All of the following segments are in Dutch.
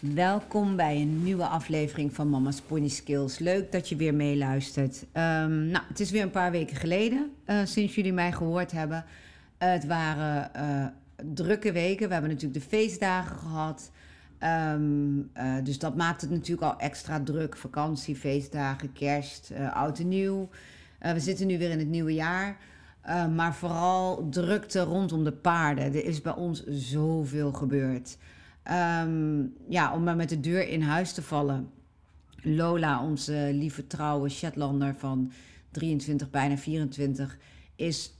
Welkom bij een nieuwe aflevering van Mama's Pony Skills. Leuk dat je weer meeluistert. Um, nou, het is weer een paar weken geleden uh, sinds jullie mij gehoord hebben. Het waren uh, drukke weken. We hebben natuurlijk de feestdagen gehad. Um, uh, dus dat maakt het natuurlijk al extra druk. Vakantie, feestdagen, kerst, oud en nieuw. We zitten nu weer in het nieuwe jaar. maar vooral drukte rondom de paarden. Er is bij ons zoveel gebeurd. Um, ja, om maar met de deur in huis te vallen. Lola, onze lieve trouwe Shetlander van 23, bijna 24, is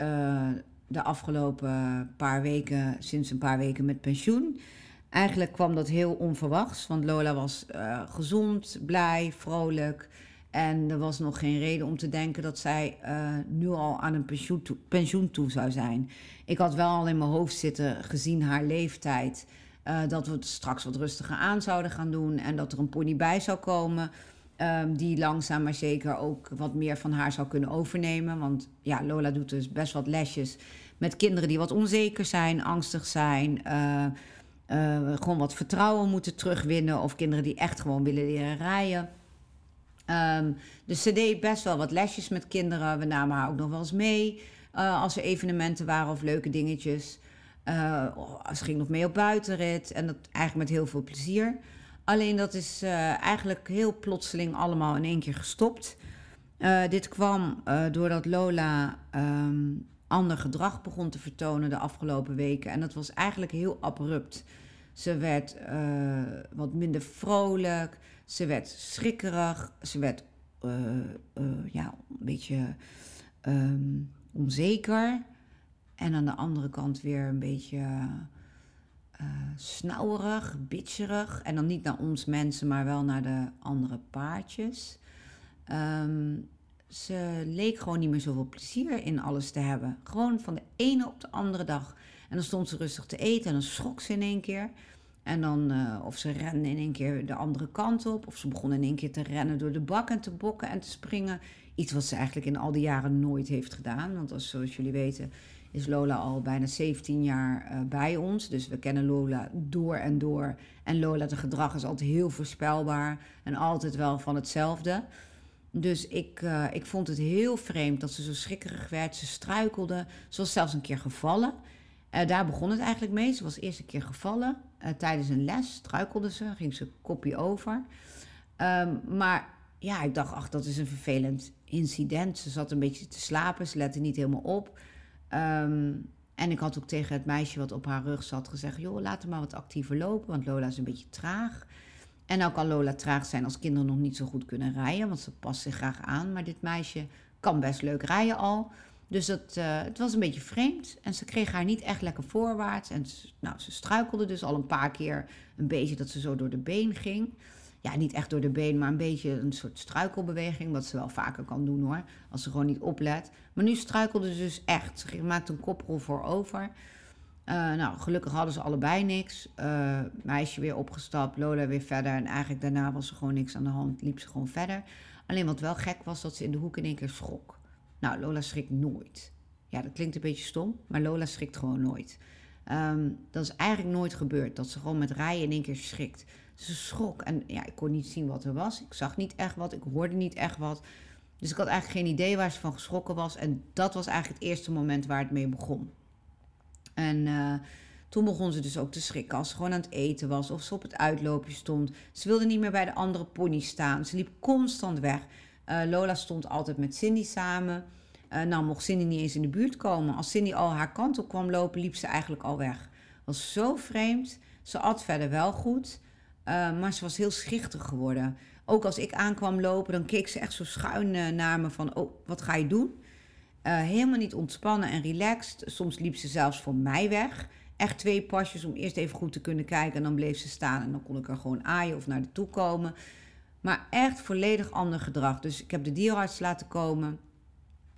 de afgelopen paar weken, sinds een paar weken met pensioen. Eigenlijk kwam dat heel onverwachts, want Lola was uh, gezond, blij, vrolijk. En er was nog geen reden om te denken dat zij uh, nu al aan een pensioen pensioen toe, zou zijn. Ik had wel al in mijn hoofd zitten, gezien haar leeftijd, uh, dat we het straks wat rustiger aan zouden gaan doen en dat er een pony bij zou komen. Um, die langzaam maar zeker ook wat meer van haar zou kunnen overnemen. Want ja, Lola doet dus best wat lesjes met kinderen die wat onzeker zijn, angstig zijn. Uh, uh, gewoon wat vertrouwen moeten terugwinnen. Of kinderen die echt gewoon willen leren rijden. Dus ze deed best wel wat lesjes met kinderen. We namen haar ook nog wel eens mee. Als er evenementen waren of leuke dingetjes. Uh, ze ging nog mee op buitenrit. En dat eigenlijk met heel veel plezier. Alleen dat is uh, eigenlijk heel plotseling allemaal in één keer gestopt. Uh, dit kwam doordat Lola um, ander gedrag begon te vertonen de afgelopen weken. En dat was eigenlijk heel abrupt. Ze werd wat minder vrolijk, ze werd schrikkerig, ze werd ja, een beetje um, onzeker. En aan de andere kant weer een beetje uh, snauwerig, bitcherig. En dan niet naar ons mensen, maar wel naar de andere paardjes. Um, ze leek gewoon niet meer zoveel plezier in alles te hebben. Gewoon van de ene op de andere dag. En dan stond ze rustig te eten en dan schrok ze in één keer. En dan, uh, of ze rende in één keer de andere kant op. Of ze begon in één keer te rennen door de bak en te bokken en te springen. Iets wat ze eigenlijk in al die jaren nooit heeft gedaan. Want als, zoals jullie weten is Lola al bijna 17 jaar uh, bij ons. Dus we kennen Lola door en door. En Lola, de gedrag is altijd heel voorspelbaar en altijd wel van hetzelfde. Dus ik, uh, ik vond het heel vreemd dat ze zo schrikkerig werd. Ze struikelde. Ze was zelfs een keer gevallen. Uh, daar begon het eigenlijk mee. Ze was eerst een keer gevallen. Tijdens een les struikelde ze. Ging ze kopje over. Um, maar ja, ik dacht, ach, dat is een vervelend incident. Ze zat een beetje te slapen. Ze lette niet helemaal op. Um, en ik had ook tegen het meisje wat op haar rug zat gezegd: joh, laat hem maar wat actiever lopen, want Lola is een beetje traag. En nou kan Lola traag zijn als kinderen nog niet zo goed kunnen rijden, want ze past zich graag aan. Maar dit meisje kan best leuk rijden al. Dus uh, het was een beetje vreemd. En ze kreeg haar niet echt lekker voorwaarts. En nou, ze struikelde dus al een paar keer een beetje dat ze zo door de been ging ja, niet echt door de been, maar een beetje een soort struikelbeweging. Wat ze wel vaker kan doen hoor, als ze gewoon niet oplet. Maar nu struikelde ze dus echt. Ze maakte een koprol voor over. Uh, nou, gelukkig hadden ze allebei niks. Uh, meisje weer opgestapt, Lola weer verder. En eigenlijk daarna was er gewoon niks aan de hand, liep ze gewoon verder. Alleen wat wel gek was, dat ze in de hoek in één keer schrok. Nou, Lola schrikt nooit. Ja, dat klinkt een beetje stom, maar Lola schrikt gewoon nooit. Um, dat is eigenlijk nooit gebeurd, dat ze gewoon met rijden in één keer schrikt. Ze schrok en ja, ik kon niet zien wat er was. Ik zag niet echt wat, ik hoorde niet echt wat. Dus ik had eigenlijk geen idee waar ze van geschrokken was. En dat was eigenlijk het eerste moment waar het mee begon. En uh, toen begon ze dus ook te schrikken als ze gewoon aan het eten was of ze op het uitloopje stond. Ze wilde niet meer bij de andere pony staan. Ze liep constant weg. Uh, Lola stond altijd met Cindy samen. Uh, nou mocht Cindy niet eens in de buurt komen. Als Cindy al haar kant op kwam lopen, liep ze eigenlijk al weg. Was zo vreemd. Ze at verder wel goed. Maar ze was heel schichtig geworden. Ook als ik aankwam lopen, dan keek ze echt zo schuin naar me van... oh, wat ga je doen? helemaal niet ontspannen en relaxed. Soms liep ze zelfs voor mij weg. Echt twee pasjes om eerst even goed te kunnen kijken. En dan bleef ze staan en dan kon ik er gewoon aaien of naar de toe komen. Maar echt volledig ander gedrag. Dus ik heb de dierenarts laten komen.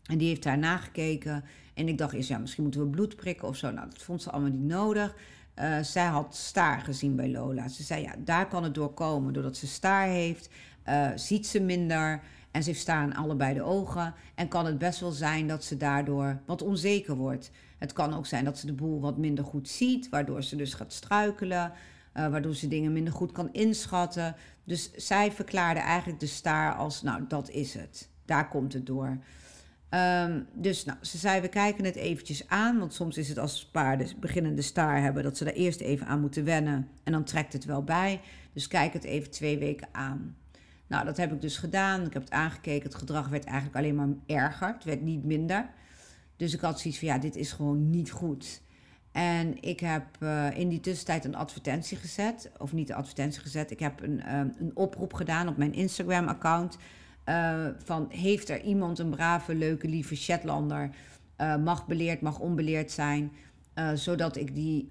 En die heeft daar nagekeken. En ik dacht eerst, ja, misschien moeten we bloed prikken of zo. Nou, dat vond ze allemaal niet nodig. Uh, zij had staar gezien bij Lola. Ze zei, ja, daar kan het door komen. Doordat ze staar heeft, uh, ziet ze minder. En ze heeft staar allebei de ogen. En kan het best wel zijn dat ze daardoor wat onzeker wordt. Het kan ook zijn dat ze de boel wat minder goed ziet. Waardoor ze dus gaat struikelen. Uh, waardoor ze dingen minder goed kan inschatten. Dus zij verklaarde eigenlijk de staar als, nou, dat is het. Daar komt het door. Um, dus nou, ze zei, we kijken het eventjes aan. Want soms is het als paarden beginnende staar hebben... dat ze daar eerst even aan moeten wennen. En dan trekt het wel bij. Dus kijk het even twee weken aan. Nou, dat heb ik dus gedaan. Ik heb het aangekeken. Het gedrag werd eigenlijk alleen maar erger. Het werd niet minder. Dus ik had zoiets van, ja, dit is gewoon niet goed. En ik heb uh, in die tussentijd een advertentie gezet. Of niet een advertentie gezet. Ik heb een, uh, een oproep gedaan op mijn Instagram-account. Uh, van heeft er iemand een brave, leuke, lieve Shetlander? mag beleerd, mag onbeleerd zijn. zodat ik die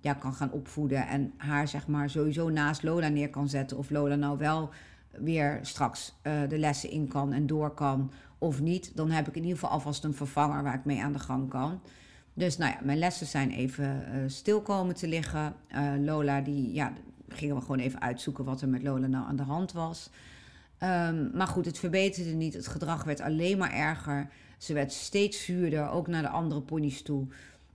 ja, kan gaan opvoeden. En haar zeg maar sowieso naast Lola neer kan zetten. Of Lola nou wel weer straks de lessen in kan en door kan. Of niet. Dan heb ik in ieder geval alvast een vervanger waar ik mee aan de gang kan. Dus nou ja, mijn lessen zijn even stil komen te liggen. Lola, die, ja, gingen we gewoon even uitzoeken wat er met Lola nou aan de hand was. Um, maar goed, het verbeterde niet. Het gedrag werd alleen maar erger. Ze werd steeds zuurder, ook naar de andere ponies toe.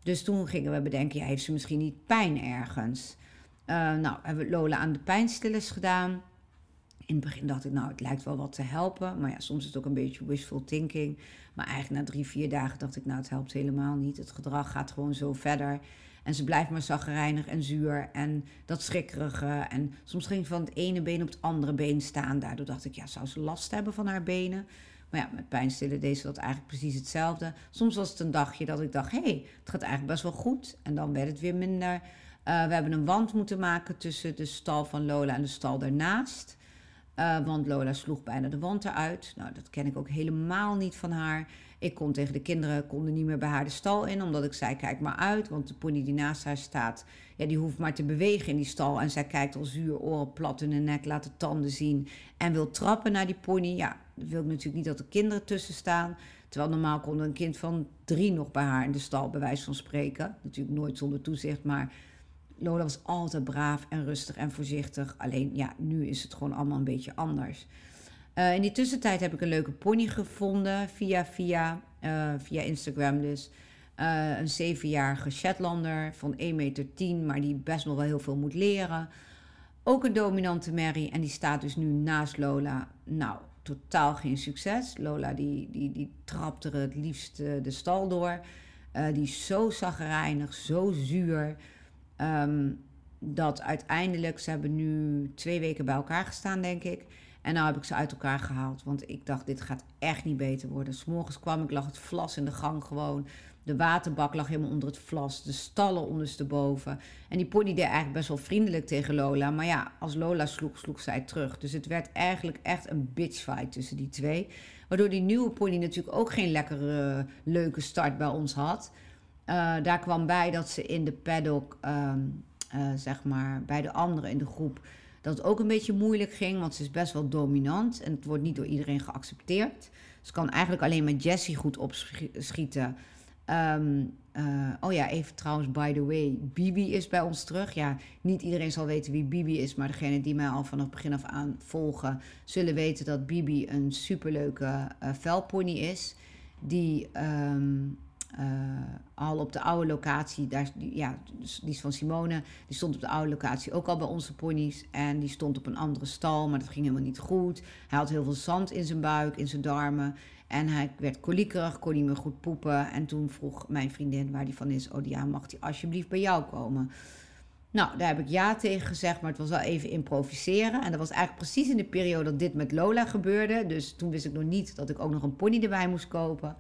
Dus toen gingen we bedenken, ja, heeft ze misschien niet pijn ergens? Uh, nou, hebben we Lola aan de pijnstillers gedaan. In het begin dacht ik, nou, het lijkt wel wat te helpen. Maar ja, soms is het ook een beetje wishful thinking. Maar eigenlijk na drie, vier dagen dacht ik, nou, het helpt helemaal niet. Het gedrag gaat gewoon zo verder. En ze blijft maar zaggerijnig en zuur en dat schrikkerige. En soms ging van het ene been op het andere been staan. Daardoor dacht ik, ja, zou ze last hebben van haar benen? Maar ja, met pijnstillen deed ze dat eigenlijk precies hetzelfde. Soms was het een dagje dat ik dacht, hé, hey, het gaat eigenlijk best wel goed. En dan werd het weer minder. Uh, we hebben een wand moeten maken tussen de stal van Lola en de stal daarnaast. Uh, want Lola sloeg bijna de wand eruit. Nou, dat ken ik ook helemaal niet van haar. Ik kon tegen de kinderen konden niet meer bij haar de stal in, omdat ik zei: kijk maar uit. Want de pony die naast haar staat, ja, die hoeft maar te bewegen in die stal. En zij kijkt al zuur, oren plat in de nek, laat de tanden zien. En wil trappen naar die pony. Ja, dat wil ik natuurlijk niet dat er kinderen tussen staan. Terwijl normaal kon een kind van drie nog bij haar in de stal, bij wijze van spreken. Natuurlijk nooit zonder toezicht, maar Lola was altijd braaf en rustig en voorzichtig. Alleen ja, nu is het gewoon allemaal een beetje anders. Uh, in die tussentijd heb ik een leuke pony gevonden via, via, uh, via Instagram dus. Uh, een zevenjarige Shetlander van 1,10 meter, maar die best nog wel heel veel moet leren. Ook een dominante Mary en die staat dus nu naast Lola. Nou, totaal geen succes. Lola die, die, die trapt er het liefst de stal door. die is zo zagrijnig, zo zuur. Um, dat uiteindelijk, ze hebben nu twee weken bij elkaar gestaan, denk ik. En nou heb ik ze uit elkaar gehaald, want ik dacht, dit gaat echt niet beter worden. S'morgens kwam ik, lag het vlas in de gang gewoon. De waterbak lag helemaal onder het vlas, de stallen ondersteboven. En die pony deed eigenlijk best wel vriendelijk tegen Lola. Maar ja, als Lola sloeg, sloeg zij terug. Dus het werd eigenlijk echt een bitchfight tussen die twee. Waardoor die nieuwe pony natuurlijk ook geen lekkere, leuke start bij ons had. Uh, daar kwam bij dat ze in de paddock, um, uh, zeg maar, bij de anderen in de groep, dat het ook een beetje moeilijk ging, want ze is best wel dominant en het wordt niet door iedereen geaccepteerd. Ze kan eigenlijk alleen met Jessie goed opschieten. Um, uh, oh ja, even trouwens, by the way, Bibi is bij ons terug. Ja, niet iedereen zal weten wie Bibi is, maar degene die mij al vanaf begin af aan volgen, zullen weten dat Bibi een superleuke uh, velpony is. Die um, uh, al op de oude locatie, daar, ja, dus die is van Simone, die stond op de oude locatie ook al bij onze ponies. En die stond op een andere stal, maar dat ging helemaal niet goed. Hij had heel veel zand in zijn buik, in zijn darmen. En hij werd koliekerig, kon niet meer goed poepen. En toen vroeg mijn vriendin waar die van is: Oh ja, mag die alsjeblieft bij jou komen? Nou, daar heb ik ja tegen gezegd, maar het was wel even improviseren. En dat was eigenlijk precies in de periode dat dit met Lola gebeurde. Dus toen wist ik nog niet dat ik ook nog een pony erbij moest kopen.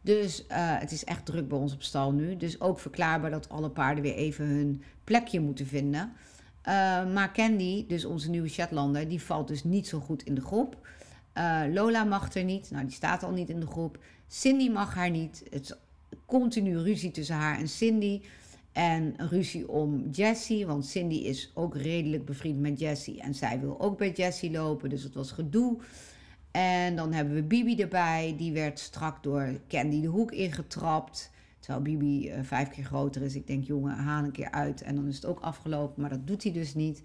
Dus uh, het is echt druk bij ons op stal nu. Dus ook verklaarbaar dat alle paarden weer even hun plekje moeten vinden. maar Candy, dus onze nieuwe Shetlander, die valt dus niet zo goed in de groep. Lola mag er niet, nou die staat al niet in de groep. Cindy mag haar niet. Het is continu ruzie tussen haar en Cindy. En ruzie om Jessie, want Cindy is ook redelijk bevriend met Jessie. En zij wil ook bij Jessie lopen, dus het was gedoe. En dan hebben we Bibi erbij, die werd strak door Candy de hoek ingetrapt. Terwijl Bibi uh, vijf keer groter is. Ik denk, jongen, haal een keer uit en dan is het ook afgelopen. Maar dat doet hij dus niet.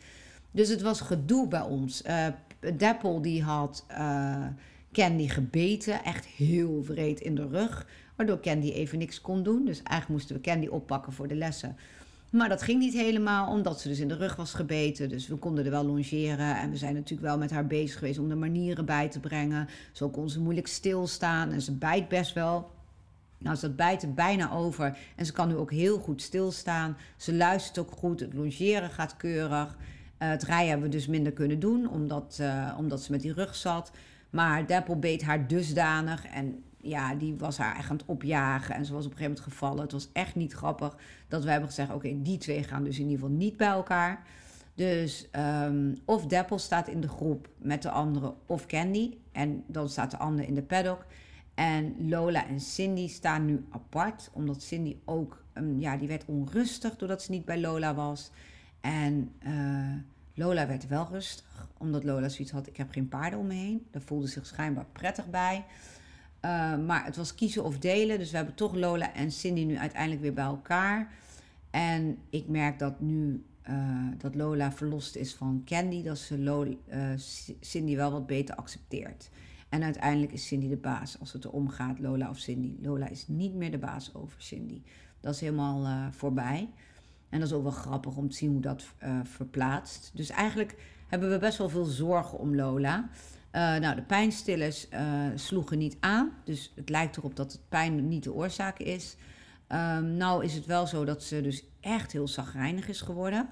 Dus het was gedoe bij ons. Uh, Dapple die had uh, Candy gebeten, echt heel vreed in de rug. Waardoor Candy even niks kon doen. Dus eigenlijk moesten we Candy oppakken voor de lessen. Maar dat ging niet helemaal, omdat ze dus in de rug was gebeten. Dus we konden er wel longeren. En we zijn natuurlijk wel met haar bezig geweest om de manieren bij te brengen. Zo kon ze moeilijk stilstaan. En ze bijt best wel. Nou, ze bijt er bijna over. En ze kan nu ook heel goed stilstaan. Ze luistert ook goed. Het longeren gaat keurig. Uh, het rijden hebben we dus minder kunnen doen, omdat, uh, omdat ze met die rug zat. Maar Deppel beet haar dusdanig. En ja, die was haar echt aan het opjagen. En ze was op een gegeven moment gevallen. Het was echt niet grappig dat we hebben gezegd: oké, die twee gaan dus in ieder geval niet bij elkaar. Dus um, of Deppel staat in de groep met de andere, of Candy. En dan staat de andere in de paddock. En Lola en Cindy staan nu apart, omdat Cindy ook, um, ja, die werd onrustig doordat ze niet bij Lola was. En uh, Lola werd wel rustig, omdat Lola zoiets had: ik heb geen paarden om me heen. Daar voelde zich schijnbaar prettig bij. Uh, maar het was kiezen of delen. Dus we hebben toch Lola en Cindy nu uiteindelijk weer bij elkaar. En ik merk dat nu uh, dat Lola verlost is van Candy, dat ze Lola, uh, Cindy wel wat beter accepteert. En uiteindelijk is Cindy de baas als het erom gaat, Lola of Cindy. Lola is niet meer de baas over Cindy. Dat is helemaal voorbij. En dat is ook wel grappig om te zien hoe dat verplaatst. Dus eigenlijk hebben we best wel veel zorgen om Lola. Uh, nou, de pijnstillers uh, sloegen niet aan. Dus het lijkt erop dat het pijn niet de oorzaak is. Um, nou is het wel zo dat ze dus echt heel zagrijnig is geworden.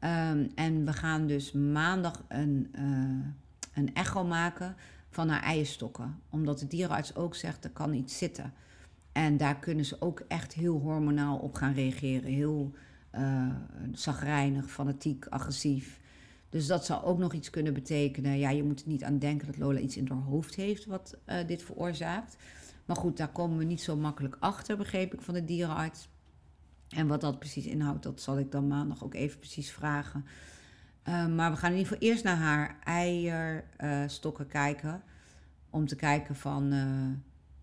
Um, en we gaan dus maandag een, uh, een echo maken van haar eierstokken. Omdat de dierenarts ook zegt, er kan iets zitten. En daar kunnen ze ook echt heel hormonaal op gaan reageren. Heel uh, zagrijnig, fanatiek, agressief. Dus dat zou ook nog iets kunnen betekenen. Ja, je moet er niet aan denken dat Lola iets in haar hoofd heeft wat uh, dit veroorzaakt. Maar goed, daar komen we niet zo makkelijk achter, begreep ik van de dierenarts. En wat dat precies inhoudt, dat zal ik dan maandag ook even precies vragen. Uh, maar we gaan in ieder geval eerst naar haar eierstokken uh, kijken. Om te kijken van, uh,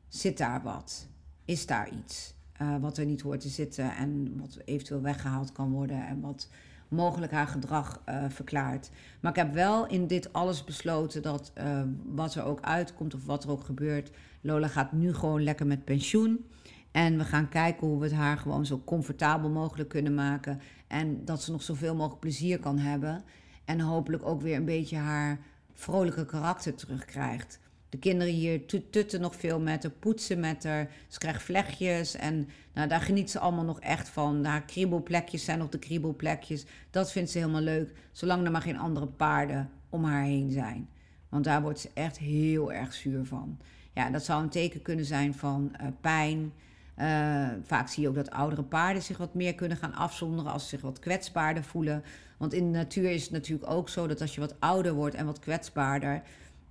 zit daar wat? Is daar iets wat er niet hoort te zitten en wat eventueel weggehaald kan worden en wat mogelijk haar gedrag uh, verklaart. Maar ik heb wel in dit alles besloten dat uh, wat er ook uitkomt of wat er ook gebeurt, Lola gaat nu gewoon lekker met pensioen. En we gaan kijken hoe we het haar gewoon zo comfortabel mogelijk kunnen maken. En dat ze nog zoveel mogelijk plezier kan hebben. En hopelijk ook weer een beetje haar vrolijke karakter terugkrijgt. De kinderen hier tutten nog veel met haar, poetsen met haar. Ze krijgt vlechtjes en nou, daar geniet ze allemaal nog echt van. Haar kriebelplekjes zijn nog de kriebelplekjes. Dat vindt ze helemaal leuk, zolang er maar geen andere paarden om haar heen zijn. Want daar wordt ze echt heel erg zuur van. Ja, dat zou een teken kunnen zijn van uh, pijn. Uh, vaak zie je ook dat oudere paarden zich wat meer kunnen gaan afzonderen als ze zich wat kwetsbaarder voelen. Want in de natuur is het natuurlijk ook zo dat als je wat ouder wordt en wat kwetsbaarder,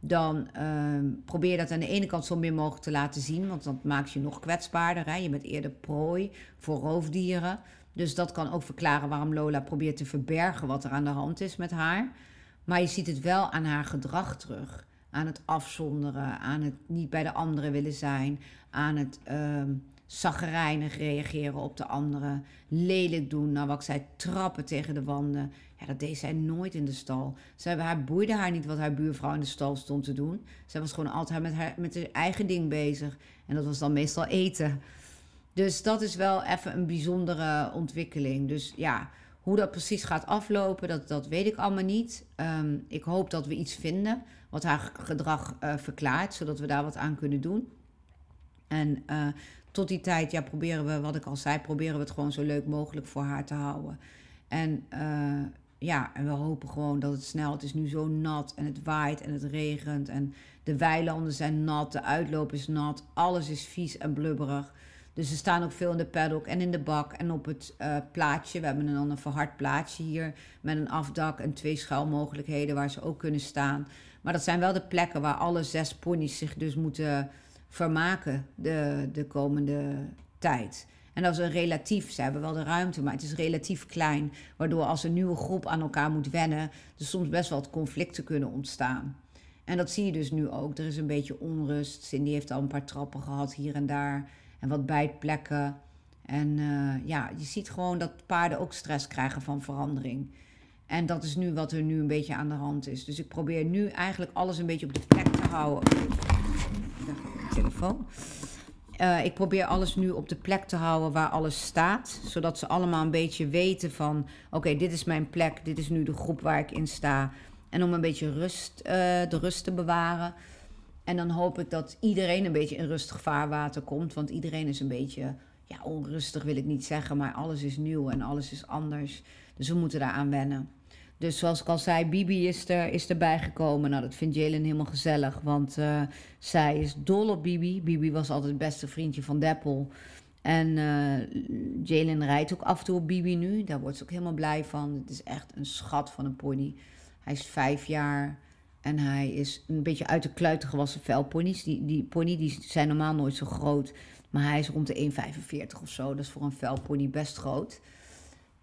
dan uh, probeer dat aan de ene kant zo min mogelijk te laten zien, want dat maakt je nog kwetsbaarder. Hè? Je bent eerder prooi voor roofdieren. Dus dat kan ook verklaren waarom Lola probeert te verbergen wat er aan de hand is met haar. Maar je ziet het wel aan haar gedrag terug. Aan het afzonderen, aan het niet bij de anderen willen zijn, aan het uh, zagrijnig reageren op de anderen, lelijk doen. Nou, wat zei, trappen tegen de wanden. Ja, dat deed zij nooit in de stal. Ze haar boeide haar niet wat haar buurvrouw in de stal stond te doen. Zij was gewoon altijd met, haar, met haar eigen ding bezig. En dat was dan meestal eten. Dus dat is wel even een bijzondere ontwikkeling. Dus ja, hoe dat precies gaat aflopen, dat, dat weet ik allemaal niet. Um, ik hoop dat we iets vinden wat haar gedrag uh, verklaart, zodat we daar wat aan kunnen doen. En uh, tot die tijd, ja, proberen we, wat ik al zei, proberen we het gewoon zo leuk mogelijk voor haar te houden. En uh, ja, en we hopen gewoon dat het snel. Het is nu zo nat en het waait en het regent. En de weilanden zijn nat, de uitloop is nat. Alles is vies en blubberig. Dus ze staan ook veel in de paddock en in de bak en op het uh, plaatje. We hebben dan een verhard plaatje hier met een afdak en twee schuilmogelijkheden waar ze ook kunnen staan. Maar dat zijn wel de plekken waar alle zes ponies zich dus moeten vermaken de, de komende tijd. En dat is een relatief, ze hebben wel de ruimte, maar het is relatief klein. Waardoor als een nieuwe groep aan elkaar moet wennen, er soms best wel wat conflicten kunnen ontstaan. En dat zie je dus nu ook. Er is een beetje onrust. Cindy heeft al een paar trappen gehad hier en daar. En wat bijtplekken. En uh, ja, je ziet gewoon dat paarden ook stress krijgen van verandering. En dat is nu wat er nu een beetje aan de hand is. Dus ik probeer nu eigenlijk alles een beetje op de plek te houden. Telefoon. Uh, ik probeer alles nu op de plek te houden waar alles staat. Zodat ze allemaal een beetje weten van... oké, dit is mijn plek, dit is nu de groep waar ik in sta. En om een beetje rust, uh, de rust te bewaren. En dan hoop ik dat iedereen een beetje in rustig vaarwater komt. Want iedereen is een beetje... Ja, onrustig wil ik niet zeggen, maar alles is nieuw en alles is anders. Dus we moeten daaraan wennen. Dus zoals ik al zei, Bibi is, er, is erbij gekomen. Nou, dat vindt Jalen helemaal gezellig, want uh, zij is dol op Bibi. Bibi was altijd het beste vriendje van Deppel. En uh, Jalen rijdt ook af en toe op Bibi nu. Daar wordt ze ook helemaal blij van. Het is echt een schat van een pony. Hij is vijf jaar en hij is een beetje uit de kluiten gewassen velponies. Die, die pony die zijn normaal nooit zo groot. Maar hij is rond de 1,45 of zo. Dat is voor een velpony best groot.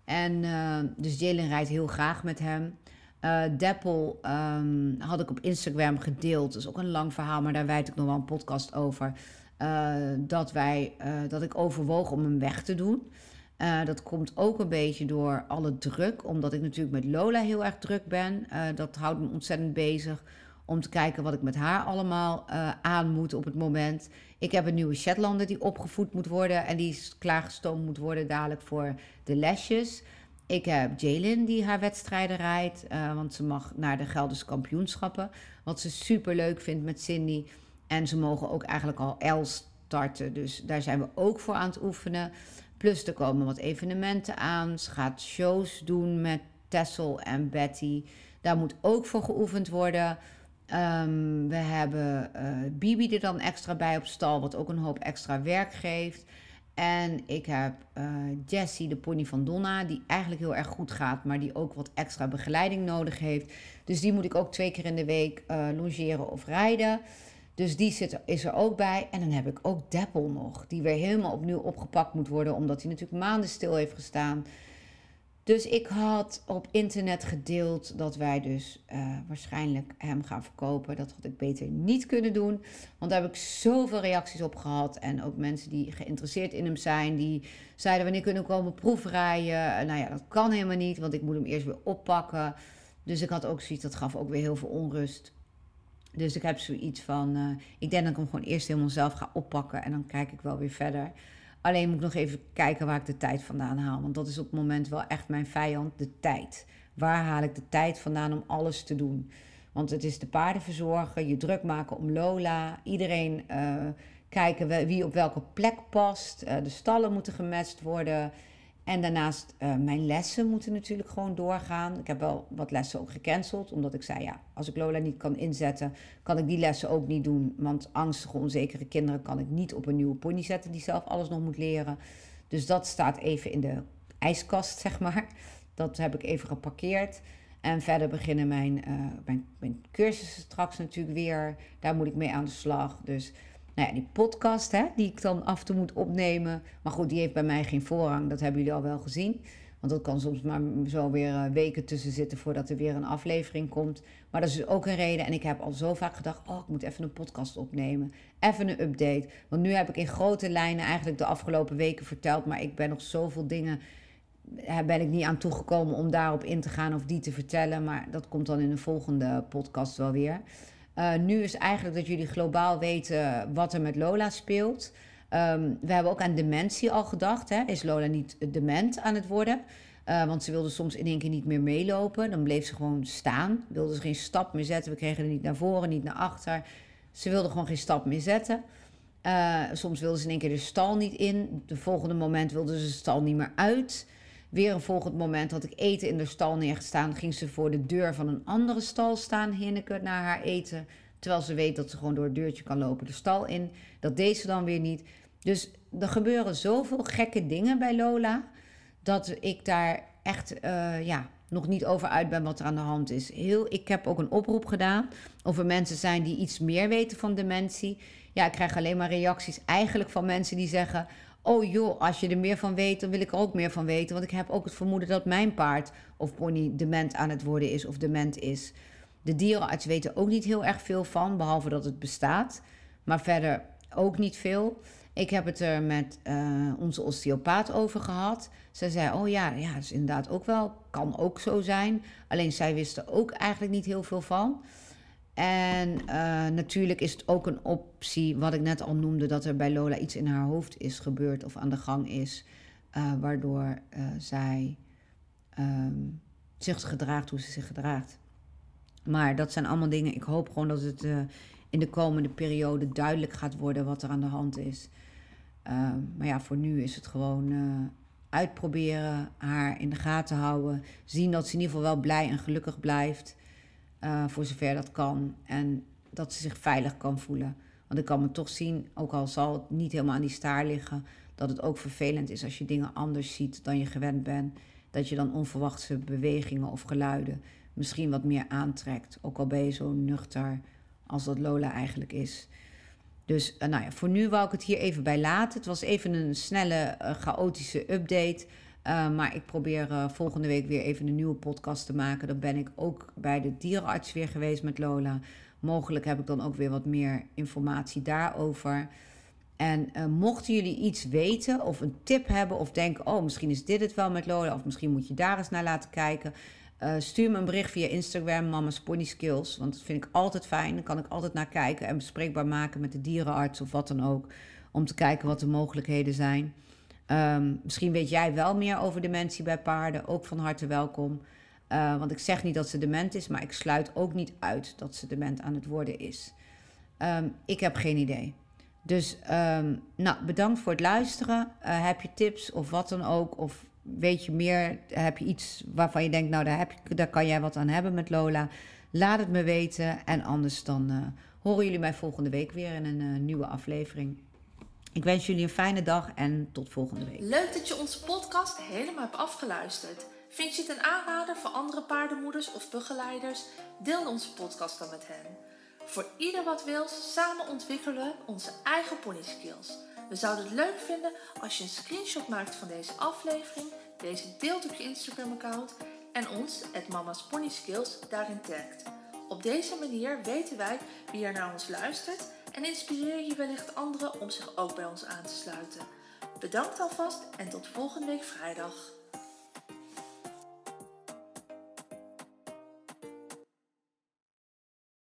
En uh, dus Jalen rijdt heel graag met hem. Uh, Deppel um, had ik op Instagram gedeeld. Dat is ook een lang verhaal, maar daar wijd ik nog wel een podcast over. Uh, dat, wij, dat ik overwoog om hem weg te doen. dat komt ook een beetje door alle druk, omdat ik natuurlijk met Lola heel erg druk ben. dat houdt me ontzettend bezig om te kijken wat ik met haar allemaal aan moet op het moment. Ik heb een nieuwe Shetlander die opgevoed moet worden en die klaargestoomd moet worden dadelijk voor de lesjes. Ik heb Jalen die haar wedstrijden rijdt, uh, want ze mag naar de Gelderse kampioenschappen. Wat ze super leuk vindt met Cindy. En ze mogen ook eigenlijk al L starten, dus daar zijn we ook voor aan het oefenen. Plus er komen wat evenementen aan. Ze gaat shows doen met Tessel en Betty. Daar moet ook voor geoefend worden. Um, we hebben uh, Bibi er dan extra bij op stal, wat ook een hoop extra werk geeft. En ik heb uh, Jessie, de pony van Donna, die eigenlijk heel erg goed gaat, maar die ook wat extra begeleiding nodig heeft. Dus die moet ik ook twee keer in de week uh, logeren of rijden. Dus die zit is er ook bij. En dan heb ik ook Deppel nog, die weer helemaal opnieuw opgepakt moet worden, omdat hij natuurlijk maanden stil heeft gestaan. Dus ik had op internet gedeeld dat wij dus uh, waarschijnlijk hem gaan verkopen. Dat had ik beter niet kunnen doen. Want daar heb ik zoveel reacties op gehad. En ook mensen die geïnteresseerd in hem zijn. Die zeiden wanneer kunnen we komen proefrijden. Nou ja, dat kan helemaal niet. Want ik moet hem eerst weer oppakken. Dus ik had ook zoiets, dat gaf ook weer heel veel onrust. Dus ik heb zoiets van, uh, ik denk dat ik hem gewoon eerst helemaal zelf ga oppakken. En dan kijk ik wel weer verder. Alleen moet ik nog even kijken waar ik de tijd vandaan haal. Want dat is op het moment wel echt mijn vijand, de tijd. Waar haal ik de tijd vandaan om alles te doen? Want het is de paarden verzorgen, je druk maken om Lola. Iedereen uh, kijken wie op welke plek past. Uh, de stallen moeten gematcht worden. En daarnaast, uh, mijn lessen moeten natuurlijk gewoon doorgaan. Ik heb wel wat lessen ook gecanceld, omdat ik zei, ja, als ik Lola niet kan inzetten, kan ik die lessen ook niet doen. Want angstige, onzekere kinderen kan ik niet op een nieuwe pony zetten die zelf alles nog moet leren. Dus dat staat even in de ijskast, zeg maar. Dat heb ik even geparkeerd. En verder beginnen mijn, uh, mijn, mijn cursussen straks natuurlijk weer. Daar moet ik mee aan de slag. Dus nou ja, die podcast hè, die ik dan af en toe moet opnemen. Maar goed, die heeft bij mij geen voorrang. Dat hebben jullie al wel gezien. Want dat kan soms maar zo weer eh, weken tussen zitten voordat er weer een aflevering komt. Maar dat is dus ook een reden. En ik heb al zo vaak gedacht: oh, ik moet even een podcast opnemen. Even een update. Want nu heb ik in grote lijnen eigenlijk de afgelopen weken verteld. Maar ik ben nog zoveel dingen. Eh, ben ik niet aan toegekomen om daarop in te gaan of die te vertellen. Maar dat komt dan in de volgende podcast wel weer. Uh, nu is eigenlijk dat jullie globaal weten wat er met Lola speelt. Um, we hebben ook aan dementie al gedacht. Hè? Is Lola niet dement aan het worden? Uh, want ze wilde soms in één keer niet meer meelopen. Dan bleef ze gewoon staan. Wilde ze geen stap meer zetten. We kregen er niet naar voren, niet naar achter. Ze wilde gewoon geen stap meer zetten. Soms wilde ze in één keer de stal niet in. De volgende moment wilde ze de stal niet meer uit. Weer een volgend moment had ik eten in de stal neergestaan. Ging ze voor de deur van een andere stal staan, hinneken naar haar eten. Terwijl ze weet dat ze gewoon door het deurtje kan lopen de stal in. Dat deed ze dan weer niet. Dus er gebeuren zoveel gekke dingen bij Lola. Dat ik daar echt eh, ja, nog niet over uit ben wat er aan de hand is. Heel, ik heb ook een oproep gedaan. Of er mensen zijn die iets meer weten van dementie. Ja, ik krijg alleen maar reacties eigenlijk van mensen die zeggen. Oh joh, als je er meer van weet, dan wil ik er ook meer van weten. Want ik heb ook het vermoeden dat mijn paard of pony dement aan het worden is of dement is. De dierenarts weten ook niet heel erg veel van, behalve dat het bestaat. Maar verder ook niet veel. Ik heb het er met uh, onze osteopaat over gehad. Zij zei: Oh ja, ja, dat is inderdaad ook wel. Kan ook zo zijn. Alleen zij wisten ook eigenlijk niet heel veel van. En uh, natuurlijk is het ook een optie, wat ik net al noemde, dat er bij Lola iets in haar hoofd is gebeurd of aan de gang is, uh, waardoor zij um, zich gedraagt hoe ze zich gedraagt. Maar dat zijn allemaal dingen. Ik hoop gewoon dat het in de komende periode duidelijk gaat worden wat er aan de hand is. Uh, maar ja, voor nu is het gewoon uitproberen, haar in de gaten houden. Zien dat ze in ieder geval wel blij en gelukkig blijft. Uh, voor zover dat kan. En dat ze zich veilig kan voelen. Want ik kan me toch zien, ook al zal het niet helemaal aan die staar liggen, dat het ook vervelend is als je dingen anders ziet dan je gewend bent. Dat je dan onverwachte bewegingen of geluiden misschien wat meer aantrekt. Ook al ben je zo nuchter als dat Lola eigenlijk is. Dus uh, nou ja, voor nu wou ik het hier even bij laten. Het was even een snelle, uh, chaotische update. Uh, maar ik probeer volgende week weer even een nieuwe podcast te maken. Dan ben ik ook bij de dierenarts weer geweest met Lola. Mogelijk heb ik dan ook weer wat meer informatie daarover. En mochten jullie iets weten of een tip hebben of denken: oh, misschien is dit het wel met Lola, of misschien moet je daar eens naar laten kijken. Stuur me een bericht via Instagram, Mama's Pony Skills. Want dat vind ik altijd fijn. Dan kan ik altijd naar kijken en bespreekbaar maken met de dierenarts of wat dan ook. Om te kijken wat de mogelijkheden zijn. Um, misschien weet jij wel meer over dementie bij paarden. Ook van harte welkom. Uh, want ik zeg niet dat ze dement is, maar ik sluit ook niet uit dat ze dement aan het worden is. Um, ik heb geen idee. Dus um, nou, bedankt voor het luisteren. Uh, heb je tips of wat dan ook? Of weet je meer, heb je iets waarvan je denkt, nou daar, heb daar kan jij wat aan hebben met Lola. Laat het me weten en anders dan uh, horen jullie mij volgende week weer in een nieuwe aflevering. Ik wens jullie een fijne dag en tot volgende week. Leuk dat je onze podcast helemaal hebt afgeluisterd. Vind je het een aanrader voor andere paardenmoeders of begeleiders? Deel onze podcast dan met hen. Voor ieder wat wil, samen ontwikkelen onze eigen pony skills. We zouden het leuk vinden als je een screenshot maakt van deze aflevering, deze deelt op je Instagram-account en ons, het Mama's Pony Skills, daarin tagt. Op deze manier weten wij wie er naar ons luistert en inspireer je wellicht anderen om zich ook bij ons aan te sluiten. Bedankt alvast en tot volgende week vrijdag.